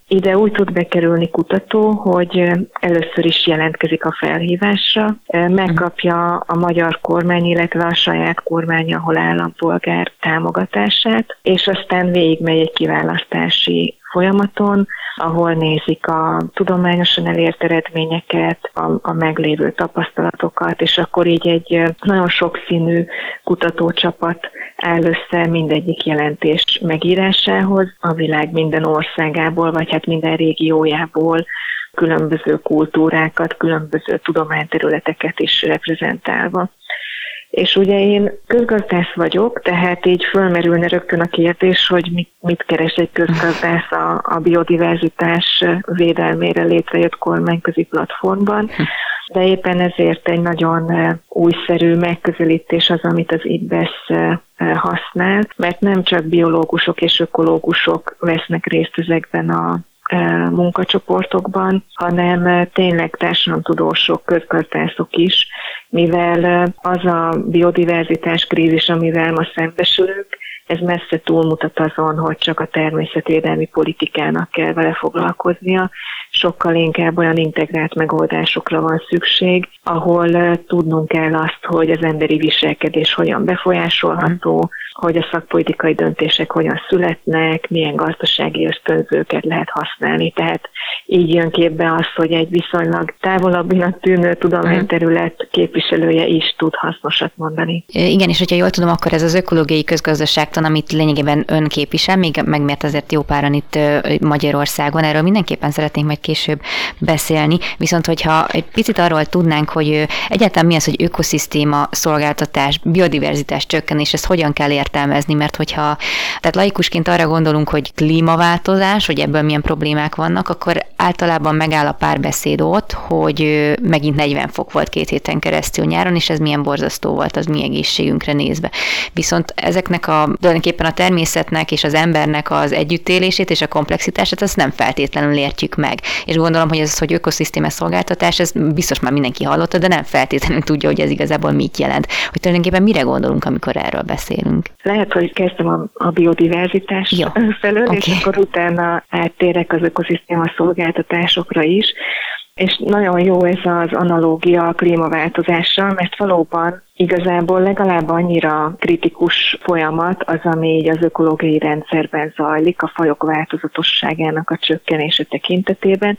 D: ide úgy tud bekerülni kutató, hogy először is jelentkezik a felhívásra, megkapja a magyar kormány, illetve a saját kormány, ahol állampolgár támogatását, és aztán végigmegy egy kiválasztási folyamaton, ahol nézik a tudományosan elért eredményeket, a, a meglévő tapasztalatokat, és akkor így egy nagyon sokszínű kutatócsapat áll össze mindegyik jelentés megírásához a világ minden országából, vagy hát minden régiójából, különböző kultúrákat, különböző tudományterületeket is reprezentálva. És ugye én közgazdász vagyok, tehát így fölmerülne rögtön a kérdés, hogy mit, mit keres egy közgazdász a, a biodiverzitás védelmére létrejött kormányközi platformban. De éppen ezért egy nagyon újszerű megközelítés az, amit az IBESZ használ, mert nem csak biológusok és ökológusok vesznek részt ezekben a munkacsoportokban, hanem tényleg társadalomtudósok, közgazdászok is, mivel az a biodiverzitás krízis, amivel ma szembesülünk, ez messze túlmutat azon, hogy csak a természetvédelmi politikának kell vele foglalkoznia, sokkal inkább olyan integrált megoldásokra van szükség, ahol tudnunk kell azt, hogy az emberi viselkedés hogyan befolyásolható, hogy a szakpolitikai döntések hogyan születnek, milyen gazdasági ösztönzőket lehet használni. Tehát így jön képbe az, hogy egy viszonylag távolabbinak tűnő tudományterület képviselője is tud hasznosat mondani.
B: Igen, és hogyha jól tudom, akkor ez az ökológiai közgazdaságtan, amit lényegében ön képvisel, még meg mert azért jó páran itt Magyarországon, erről mindenképpen szeretnénk majd később beszélni, viszont hogyha egy picit arról tudnánk, hogy egyáltalán mi az, hogy ökoszisztéma szolgáltatás, biodiverzitás csökkenés, ezt hogyan kell értelmezni, mert hogyha tehát laikusként arra gondolunk, hogy klímaváltozás, hogy ebből milyen problémák vannak, akkor általában megáll a párbeszéd ott, hogy megint 40 fok volt két héten keresztül nyáron, és ez milyen borzasztó volt az mi egészségünkre nézve. Viszont ezeknek a tulajdonképpen a természetnek és az embernek az együttélését és a komplexitását, azt nem feltétlenül értjük meg. És gondolom, hogy ez, hogy ökoszisztéma szolgáltatás, ez biztos már mindenki hallotta, de nem feltétlenül tudja, hogy ez igazából mit jelent. Hogy tulajdonképpen mire gondolunk, amikor erről beszélünk.
D: Lehet, hogy kezdtem a, a biodiverzitás Jó. felől, okay. és akkor utána áttérek az ökoszisztéma szolgáltatásokra is. És nagyon jó ez az analógia a klímaváltozással, mert valóban igazából legalább annyira kritikus folyamat az, ami így az ökológiai rendszerben zajlik, a fajok változatosságának a csökkenése tekintetében,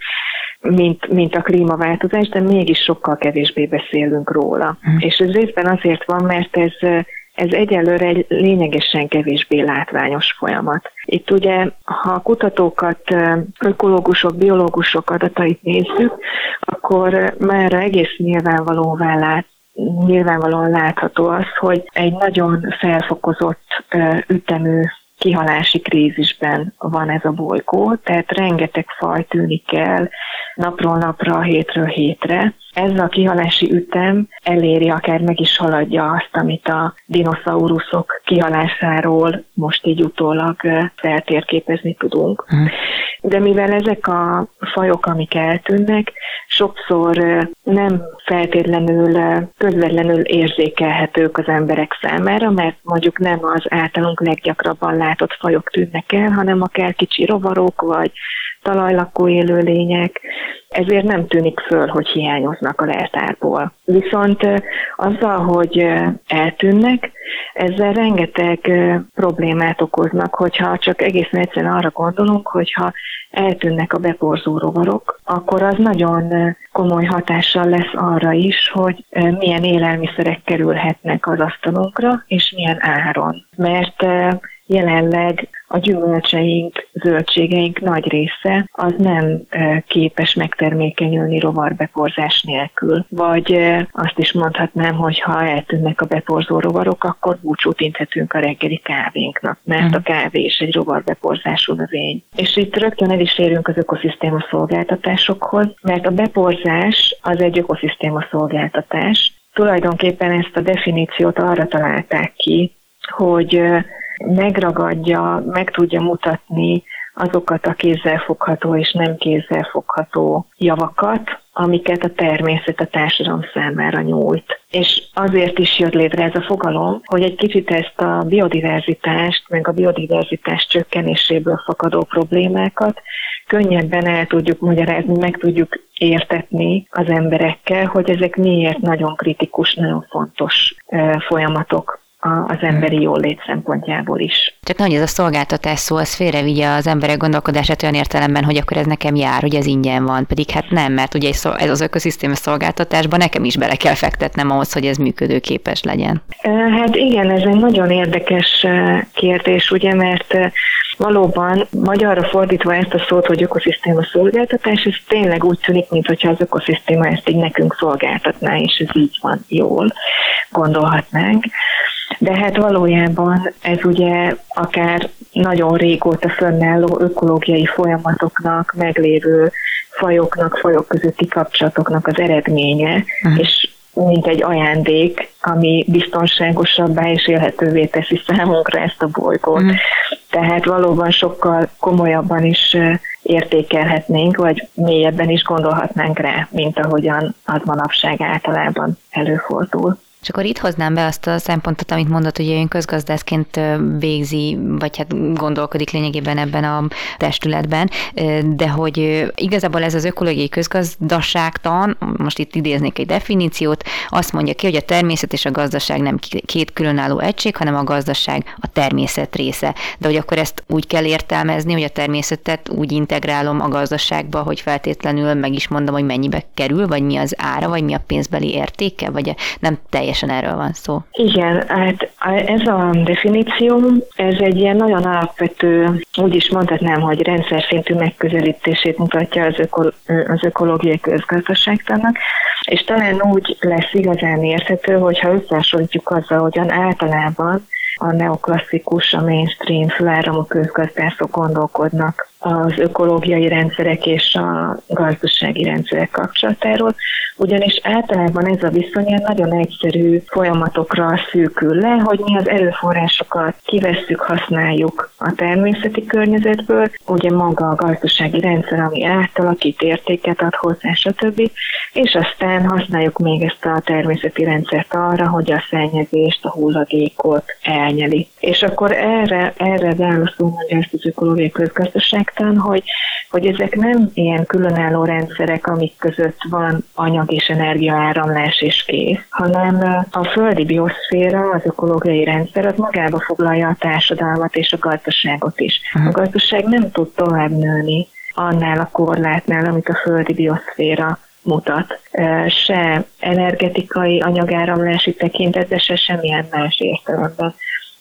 D: mint, mint a klímaváltozás, de mégis sokkal kevésbé beszélünk róla. Mm. És ez részben azért van, mert ez ez egyelőre egy lényegesen kevésbé látványos folyamat. Itt ugye, ha a kutatókat, ökológusok, biológusok adatait nézzük, akkor már egész nyilvánvalóvá lát, nyilvánvalóan látható az, hogy egy nagyon felfokozott ütemű kihalási krízisben van ez a bolygó, tehát rengeteg faj tűnik el napról napra, hétről hétre, ez a kihalási ütem eléri, akár meg is haladja azt, amit a dinoszauruszok kihalásáról most így utólag feltérképezni tudunk. Mm. De mivel ezek a fajok, amik eltűnnek, sokszor nem feltétlenül közvetlenül érzékelhetők az emberek számára, mert mondjuk nem az általunk leggyakrabban látott fajok tűnnek el, hanem akár kicsi rovarok, vagy talajlakó élőlények, ezért nem tűnik föl, hogy hiányoznak a leltárból. Viszont azzal, hogy eltűnnek, ezzel rengeteg problémát okoznak, hogyha csak egészen egyszerűen arra gondolunk, hogyha eltűnnek a beporzó rovarok, akkor az nagyon komoly hatással lesz arra is, hogy milyen élelmiszerek kerülhetnek az asztalunkra, és milyen áron. Mert jelenleg a gyümölcseink, zöldségeink nagy része az nem képes megtermékenyülni rovarbeporzás nélkül. Vagy azt is mondhatnám, hogy ha eltűnnek a beporzó rovarok, akkor búcsút inthetünk a reggeli kávénknak, mert a kávé is egy rovarbeporzású növény. És itt rögtön el is érünk az ökoszisztéma szolgáltatásokhoz, mert a beporzás az egy ökoszisztéma szolgáltatás. Tulajdonképpen ezt a definíciót arra találták ki, hogy megragadja, meg tudja mutatni azokat a kézzelfogható és nem kézzelfogható javakat, amiket a természet a társadalom számára nyújt. És azért is jött létre ez a fogalom, hogy egy kicsit ezt a biodiverzitást, meg a biodiverzitás csökkenéséből fakadó problémákat könnyebben el tudjuk magyarázni, meg tudjuk értetni az emberekkel, hogy ezek miért nagyon kritikus, nagyon fontos folyamatok az emberi jólét szempontjából is.
B: Csak nehogy ez a szolgáltatás szó, az félrevigye az emberek gondolkodását olyan értelemben, hogy akkor ez nekem jár, hogy ez ingyen van, pedig hát nem, mert ugye ez az ökoszisztéma szolgáltatásban nekem is bele kell fektetnem ahhoz, hogy ez működőképes legyen.
D: Hát igen, ez egy nagyon érdekes kérdés, ugye, mert valóban magyarra fordítva ezt a szót, hogy ökoszisztéma szolgáltatás, ez tényleg úgy tűnik, mintha az ökoszisztéma ezt így nekünk szolgáltatná, és ez így van jól, gondolhatnánk. De hát valójában ez ugye akár nagyon régóta fönnálló ökológiai folyamatoknak, meglévő fajoknak, fajok közötti kapcsolatoknak az eredménye, uh-huh. és mint egy ajándék, ami biztonságosabbá és élhetővé teszi számunkra ezt a bolygót. Uh-huh. Tehát valóban sokkal komolyabban is értékelhetnénk, vagy mélyebben is gondolhatnánk rá, mint ahogyan az manapság általában előfordul.
B: És akkor itt hoznám be azt a szempontot, amit mondott, hogy ön közgazdászként végzi, vagy hát gondolkodik lényegében ebben a testületben, de hogy igazából ez az ökológiai közgazdaságtan, most itt idéznék egy definíciót, azt mondja ki, hogy a természet és a gazdaság nem két különálló egység, hanem a gazdaság a természet része. De hogy akkor ezt úgy kell értelmezni, hogy a természetet úgy integrálom a gazdaságba, hogy feltétlenül meg is mondom, hogy mennyibe kerül, vagy mi az ára, vagy mi a pénzbeli értéke, vagy nem teljesen erről van szó.
D: Igen, hát ez a definíció, ez egy ilyen nagyon alapvető, úgy is mondhatnám, hogy rendszer szintű megközelítését mutatja az, öko, az ökológiai közgazdaságtannak, és talán úgy lesz igazán érthető, hogyha összehasonlítjuk azzal, hogyan általában a neoklasszikus, a mainstream főáramú közgazdászok gondolkodnak az ökológiai rendszerek és a gazdasági rendszerek kapcsolatáról, ugyanis általában ez a viszony nagyon egyszerű folyamatokra szűkül le, hogy mi az erőforrásokat kivesszük, használjuk a természeti környezetből, ugye maga a gazdasági rendszer, ami átalakít, értéket ad hozzá, stb. És aztán használjuk még ezt a természeti rendszert arra, hogy a szennyezést, a hulladékot elnyeli. És akkor erre, erre válaszol mondja ezt az ökológiai közgazdaságtan, hogy, hogy ezek nem ilyen különálló rendszerek, amik között van anyag és energiaáramlás és kész, hanem a földi bioszféra, az ökológiai rendszer, az magába foglalja a társadalmat és a gazdaságot is. A gazdaság nem tud tovább nőni annál a korlátnál, amit a földi bioszféra mutat. Se energetikai anyagáramlási tekintet, de se semmilyen más értelemben.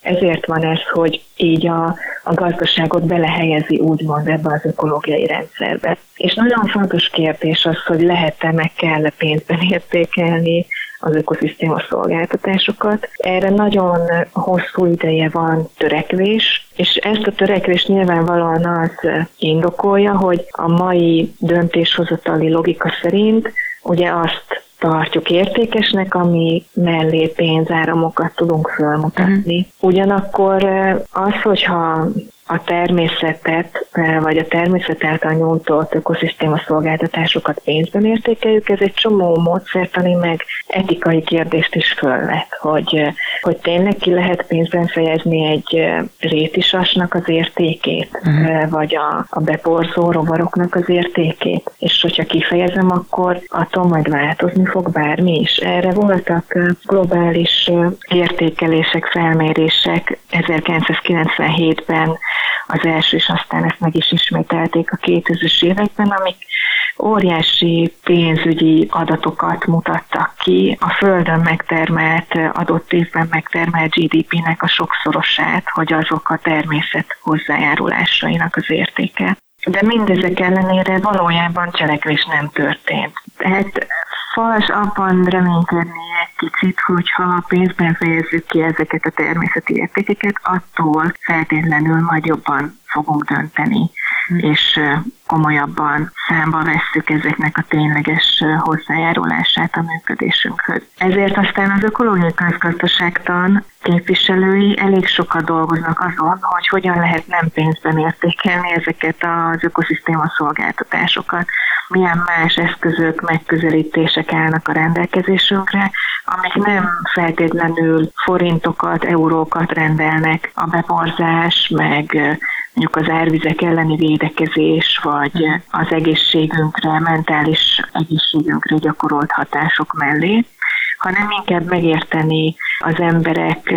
D: Ezért van ez, hogy így a, a gazdaságot belehelyezi úgymond ebbe az ökológiai rendszerbe. És nagyon fontos kérdés az, hogy lehet-e meg kell-e pénzben értékelni az ökoszisztéma szolgáltatásokat. Erre nagyon hosszú ideje van törekvés, és ezt a törekvést nyilvánvalóan az indokolja, hogy a mai döntéshozatali logika szerint ugye azt tartjuk értékesnek, ami mellé pénzáramokat tudunk felmutatni. Uh-huh. Ugyanakkor az, hogyha a természetet, vagy a természet által nyújtott ökoszisztéma szolgáltatásokat pénzben értékeljük, ez egy csomó módszertani meg etikai kérdést is fölvet, hogy, hogy tényleg ki lehet pénzben fejezni egy rétisasnak az értékét, uh-huh. vagy a, a beporzó rovaroknak az értékét, és hogyha kifejezem, akkor attól majd változni fog bármi is. Erre voltak globális értékelések, felmérések 1997-ben az első, és aztán ezt meg is ismételték a 2000-es években, amik óriási pénzügyi adatokat mutattak ki, a Földön megtermelt, adott évben megtermelt GDP-nek a sokszorosát, hogy azok a természet hozzájárulásainak az értéke. De mindezek ellenére valójában cselekvés nem történt. Tehát fals abban reménykedni egy kicsit, hogyha pénzben fejezzük ki ezeket a természeti értékeket, attól feltétlenül majd jobban fogunk dönteni, mm. és komolyabban számba vesszük ezeknek a tényleges hozzájárulását a működésünkhöz. Ezért aztán az ökológiai közgazdaságtan képviselői elég sokat dolgoznak azon, hogy hogyan lehet nem pénzben értékelni ezeket az ökoszisztéma szolgáltatásokat, milyen más eszközök, megközelítések állnak a rendelkezésünkre, amik nem feltétlenül forintokat, eurókat rendelnek a beporzás, meg mondjuk az árvizek elleni védekezés, vagy az egészségünkre, mentális egészségünkre gyakorolt hatások mellé, hanem inkább megérteni az emberek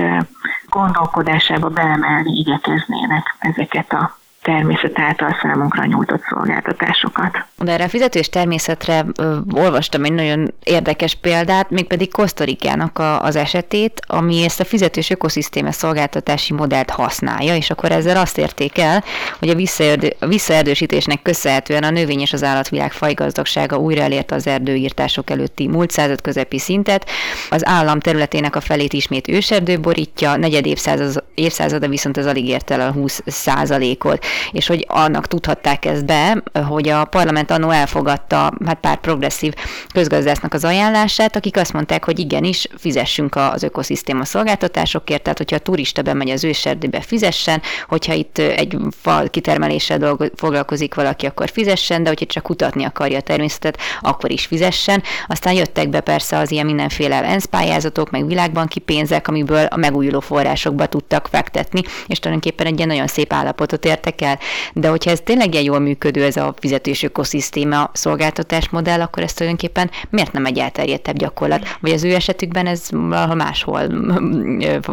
D: gondolkodásába beemelni igyekeznének ezeket a természet által számunkra nyújtott szolgáltatásokat.
B: De erre a fizetős természetre ö, olvastam egy nagyon érdekes példát, mégpedig Kosztorikának a, az esetét, ami ezt a fizetős ökoszisztéma szolgáltatási modellt használja, és akkor ezzel azt érték el, hogy a, visszaerdő, a visszaerdősítésnek köszönhetően a növény és az állatvilág fajgazdagsága újra elérte az erdőírtások előtti múlt század közepi szintet, az állam területének a felét ismét őserdő borítja, negyed évszázad, évszázada viszont az alig ért el a 20 százalékot. És hogy annak tudhatták ezt be, hogy a parlament annó elfogadta hát pár progresszív közgazdásznak az ajánlását, akik azt mondták, hogy igenis fizessünk az ökoszisztéma szolgáltatásokért, tehát hogyha a turista bemegy az őserdőbe, fizessen, hogyha itt egy fal kitermeléssel dolgo- foglalkozik valaki, akkor fizessen, de hogyha csak kutatni akarja a természetet, akkor is fizessen. Aztán jöttek be persze az ilyen mindenféle ENSZ pályázatok, meg világbanki pénzek, amiből a megújuló forrásokba tudtak fektetni, és tulajdonképpen egy ilyen nagyon szép állapotot értek el. De hogyha ez tényleg ilyen jól működő, ez a fizetés ökoszisztéma szolgáltatás modell, akkor ez tulajdonképpen miért nem egy elterjedtebb gyakorlat? Vagy az ő esetükben ez valahol máshol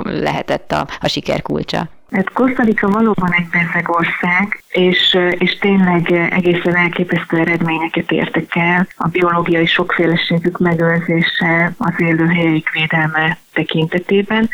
B: lehetett a, a siker kulcsa?
D: Hát Kosztarika valóban egy bezeg ország, és, és tényleg egészen elképesztő eredményeket értek el a biológiai sokféleségük megőrzése, az élőhelyeik védelme tekintetében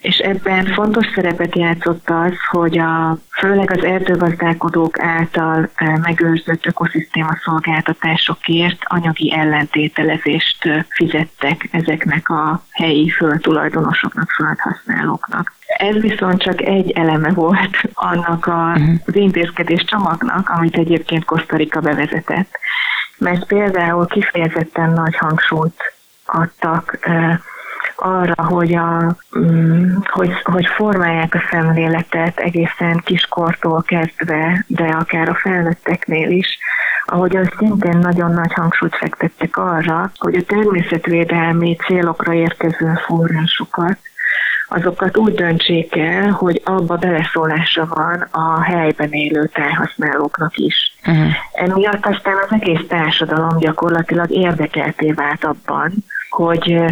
D: és ebben fontos szerepet játszott az, hogy a, főleg az erdőgazdálkodók által megőrzött ökoszisztéma szolgáltatásokért anyagi ellentételezést fizettek ezeknek a helyi földtulajdonosoknak, földhasználóknak. Ez viszont csak egy eleme volt annak a, mhm. az intézkedés csomagnak, amit egyébként Kosztarika bevezetett. Mert például kifejezetten nagy hangsúlyt adtak arra, hogy, a, mm, hogy, hogy formálják a szemléletet egészen kiskortól kezdve, de akár a felnőtteknél is, ahogy az szintén nagyon nagy hangsúlyt fektettek arra, hogy a természetvédelmi célokra érkező forrásokat azokat úgy döntsék el, hogy abba beleszólása van a helyben élő tájhasználóknak is. Uh-huh. Emiatt aztán az egész társadalom gyakorlatilag érdekelté vált abban, hogy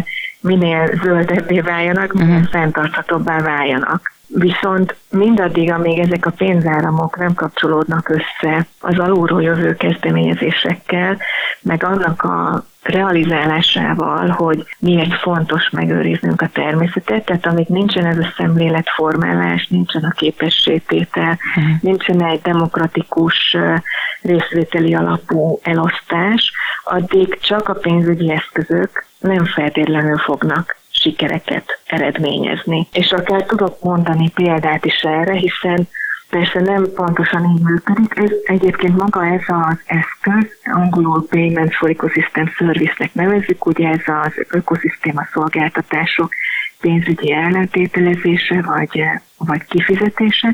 D: minél zöldebbé váljanak, minél uh-huh. fenntarthatóbbá váljanak. Viszont mindaddig, amíg ezek a pénzáramok nem kapcsolódnak össze az alulról jövő kezdeményezésekkel, meg annak a realizálásával, hogy miért fontos megőriznünk a természetet, tehát amíg nincsen ez a szemléletformálás, nincsen a képességtétel, uh-huh. nincsen egy demokratikus részvételi alapú elosztás, addig csak a pénzügyi eszközök nem feltétlenül fognak sikereket eredményezni. És akár tudok mondani példát is erre, hiszen persze nem pontosan így működik. Ez egyébként maga ez az eszköz, angolul Payment for Ecosystem Service-nek nevezzük, ugye ez az ökoszisztéma szolgáltatások pénzügyi ellentételezése vagy, vagy kifizetése.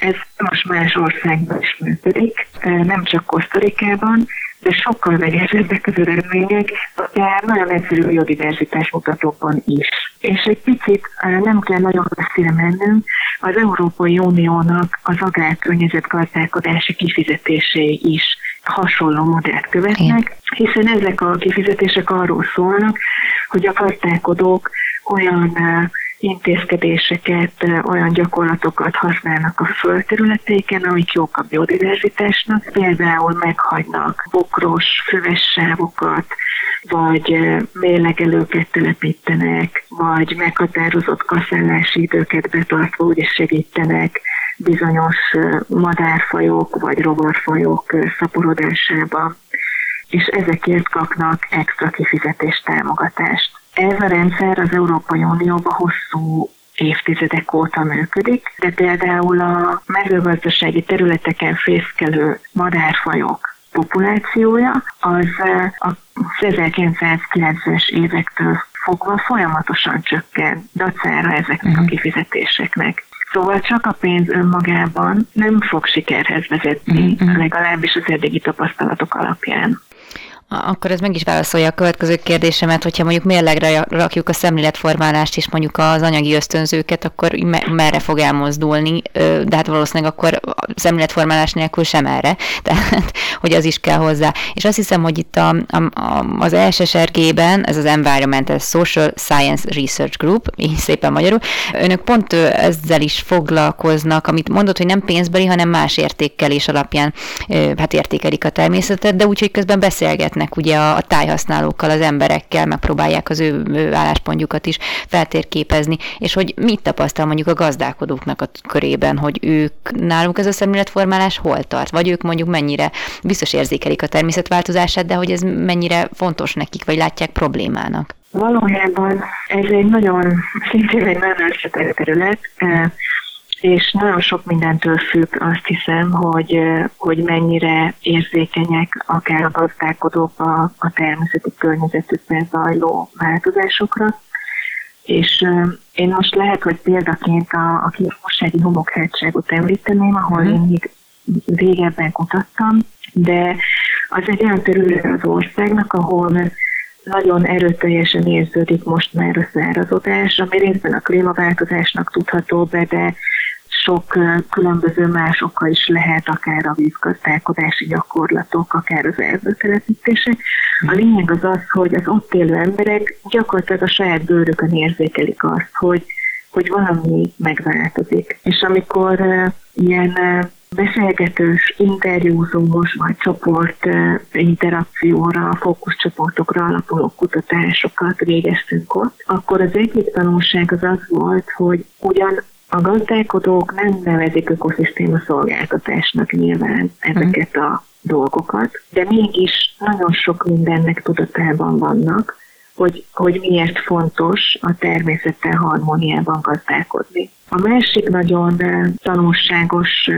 D: Ez most más országban is működik, nem csak Kosztorikában, de sokkal megesebbek az eredmények, de nagyon egyszerű biodiverzitás mutatókban is. És egy picit nem kell nagyon messzire mennünk, az Európai Uniónak az agrárkörnyezetgazdálkodási kifizetései is hasonló modellt követnek, hiszen ezek a kifizetések arról szólnak, hogy a gazdálkodók olyan intézkedéseket, olyan gyakorlatokat használnak a földterületeiken, amik jók a biodiverzitásnak. Például meghagynak bokros, füves sávokat, vagy mélegelőket telepítenek, vagy meghatározott kaszállási időket betartva is segítenek bizonyos madárfajok vagy rovarfajok szaporodásába, és ezekért kapnak extra kifizetés támogatást. Ez a rendszer az Európai Unióban hosszú évtizedek óta működik, de például a mezőgazdasági területeken fészkelő madárfajok populációja az a 1990-es évektől fogva folyamatosan csökken dacára ezeknek a mhm. kifizetéseknek. Szóval csak a pénz önmagában nem fog sikerhez vezetni, mm-hmm. legalábbis az eddigi tapasztalatok alapján.
B: Akkor ez meg is válaszolja a következő kérdésemet, hogyha mondjuk mérlegre rakjuk a szemléletformálást és mondjuk az anyagi ösztönzőket, akkor merre fog elmozdulni, de hát valószínűleg akkor szemléletformálás nélkül sem erre, tehát hogy az is kell hozzá. És azt hiszem, hogy itt a, a, a, az ESSRG-ben, ez az Environmental Social Science Research Group, így szépen magyarul, önök pont ezzel is foglalkoznak, amit mondott, hogy nem pénzbeli, hanem más értékelés alapján hát értékelik a természetet, de úgy, hogy közben beszélgetnek beszélgetnek ugye a, tájhasználókkal, az emberekkel, megpróbálják az ő, ő álláspontjukat is feltérképezni, és hogy mit tapasztal mondjuk a gazdálkodóknak a körében, hogy ők náluk ez a szemléletformálás hol tart, vagy ők mondjuk mennyire biztos érzékelik a természetváltozását, de hogy ez mennyire fontos nekik, vagy látják problémának.
D: Valójában ez egy nagyon, szintén egy nagyon összetett terület. És nagyon sok mindentől függ azt hiszem, hogy, hogy mennyire érzékenyek akár a gazdálkodók a, a természeti környezetükben zajló változásokra. És én most lehet, hogy példaként a, a kiossági homokhátságot említeném, ahol mm. én még régebben kutattam, de az egy olyan terület az országnak, ahol nagyon erőteljesen érződik most már a szárazodás, ami részben a klímaváltozásnak tudható be, de sok különböző más oka is lehet, akár a vízgazdálkodási gyakorlatok, akár az erdőtelepítések. A lényeg az az, hogy az ott élő emberek gyakorlatilag a saját bőrükön érzékelik azt, hogy, hogy valami megváltozik. És amikor ilyen beszélgetős, interjúzós vagy csoport interakcióra, fókuszcsoportokra alapuló kutatásokat végeztünk ott, akkor az egyik tanulság az az volt, hogy ugyan a gazdálkodók nem nevezik ökoszisztéma szolgáltatásnak nyilván ezeket a dolgokat, de mégis nagyon sok mindennek tudatában vannak, hogy, hogy miért fontos a természettel harmóniában gazdálkodni. A másik nagyon tanulságos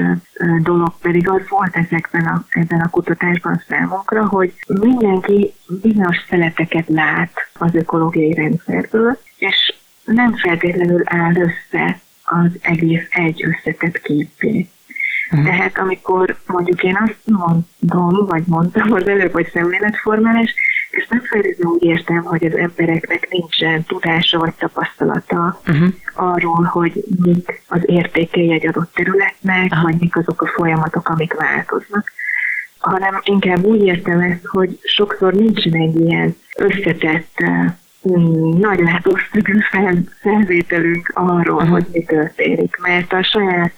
D: dolog pedig az volt ezekben a, ebben a kutatásban számunkra, hogy mindenki bizonyos szeleteket lát az ökológiai rendszerből, és nem feltétlenül áll össze az egész egy összetett képé. Uh-huh. Tehát amikor mondjuk én azt mondom, vagy mondtam az előbb, hogy szemléletformálás, és nem feltétlenül úgy értem, hogy az embereknek nincsen tudása vagy tapasztalata uh-huh. arról, hogy mik az értékei egy adott területnek, uh-huh. vagy mik azok a folyamatok, amik változnak, hanem inkább úgy értem ezt, hogy sokszor nincsen egy ilyen összetett mm, nagy látószögű felvételünk arról, uh-huh. hogy mi történik, mert a saját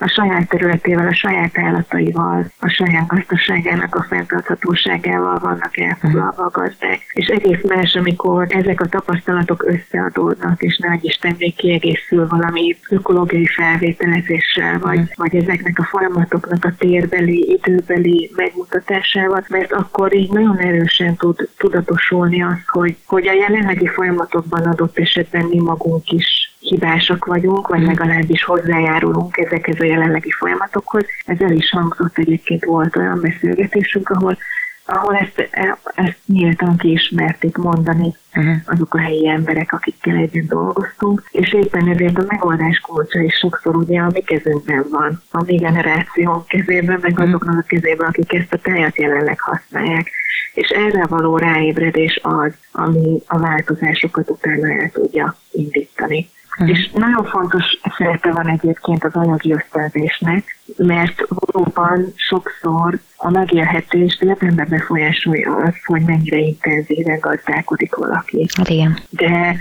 D: a saját területével, a saját állataival, a saját gazdaságának a fenntarthatóságával vannak elfoglalva a gazdák. És egész más, amikor ezek a tapasztalatok összeadódnak, és nagy Isten még kiegészül valami ökológiai felvételezéssel, vagy, vagy ezeknek a folyamatoknak a térbeli, időbeli megmutatásával, mert akkor így nagyon erősen tud tudatosulni az, hogy, hogy a jelenlegi folyamatokban adott esetben mi magunk is hibásak vagyunk, vagy hmm. legalábbis hozzájárulunk ezekhez a jelenlegi folyamatokhoz. Ez el is hangzott egyébként volt olyan beszélgetésünk, ahol ahol ezt, ezt nyíltan kiismerték mondani uh-huh. azok a helyi emberek, akikkel együtt dolgoztunk, és éppen ezért a megoldás kulcsa is sokszor ugye a mi kezünkben van, a mi generációnk kezében, meg uh-huh. azoknak a kezében, akik ezt a tájat jelenleg használják. És erre való ráébredés az, ami a változásokat utána el tudja indítani. Uh-huh. És nagyon fontos szerepe van egyébként az anyagi ösztönzésnek, mert valóban sokszor a megélhetés lebbenbe befolyásolja az, hogy mennyire intenzíven gazdálkodik valaki.
B: Hát igen.
D: De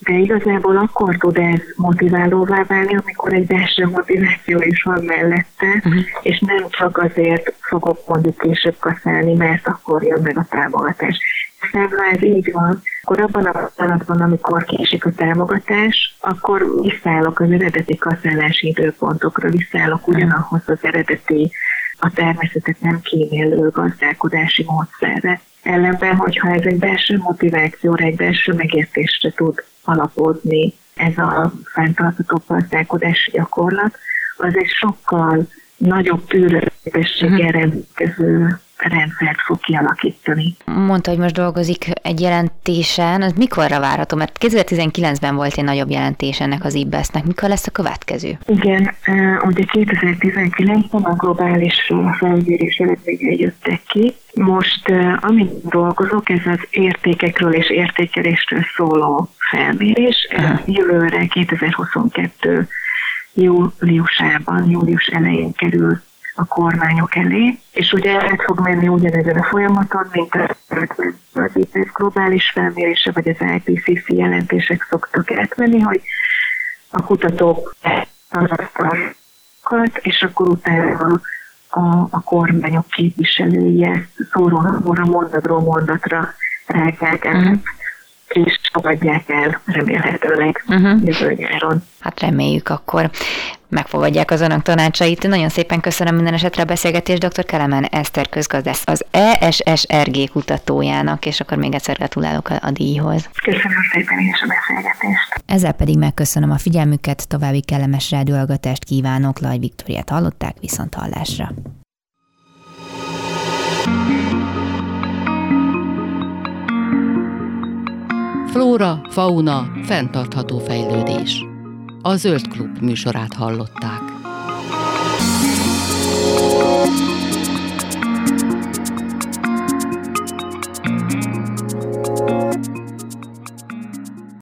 D: de igazából akkor tud ez motiválóvá válni, amikor egy belső motiváció is van mellette, uh-huh. és nem csak azért fogok mondjuk később kaszálni, mert akkor jön meg a támogatás. Ha ez így van, akkor abban a pillanatban, amikor késik a támogatás, akkor visszaállok az eredeti kaszálási időpontokra, visszaállok ugyanahhoz az eredeti a természetet nem kímélő gazdálkodási módszerre. Ellenben, hogyha ez egy belső motivációra, egy belső megértésre tud alapozni ez a fenntartható gazdálkodási gyakorlat, az egy sokkal nagyobb tűrőképességgel mhm. rendelkező rendszert fog kialakítani.
B: Mondta, hogy most dolgozik egy jelentésen, az mikorra várható? Mert 2019-ben volt egy nagyobb jelentés ennek az IBESZ-nek. Mikor lesz a következő?
D: Igen, ugye 2019-ben a globális felmérés eredményei jöttek ki. Most, amit dolgozok, ez az értékekről és értékelésről szóló felmérés. Aha. Jövőre 2022 júliusában, július elején kerül a kormányok elé, és ugye át fog menni ugyanezen a folyamaton, mint az IPS globális felmérése, vagy az IPCC jelentések szoktak átmenni, hogy a kutatók az és akkor utána a, a kormányok képviselői ezt szóról mondatról mondatra rágják át. Uh-huh és fogadják el remélhetőleg uh-huh. jövő nyáron.
B: Hát reméljük akkor. Megfogadják az önök tanácsait. Nagyon szépen köszönöm minden esetre a beszélgetést dr. Kelemen Eszter közgazdász, az ESSRG kutatójának, és akkor még egyszer gratulálok a, a díjhoz.
D: Köszönöm szépen is a beszélgetést.
B: Ezzel pedig megköszönöm a figyelmüket, további kellemes rádióhallgatást kívánok, Laj Viktoriát hallották, viszont hallásra.
A: Flóra, fauna, fenntartható fejlődés. A Zöld Klub műsorát hallották.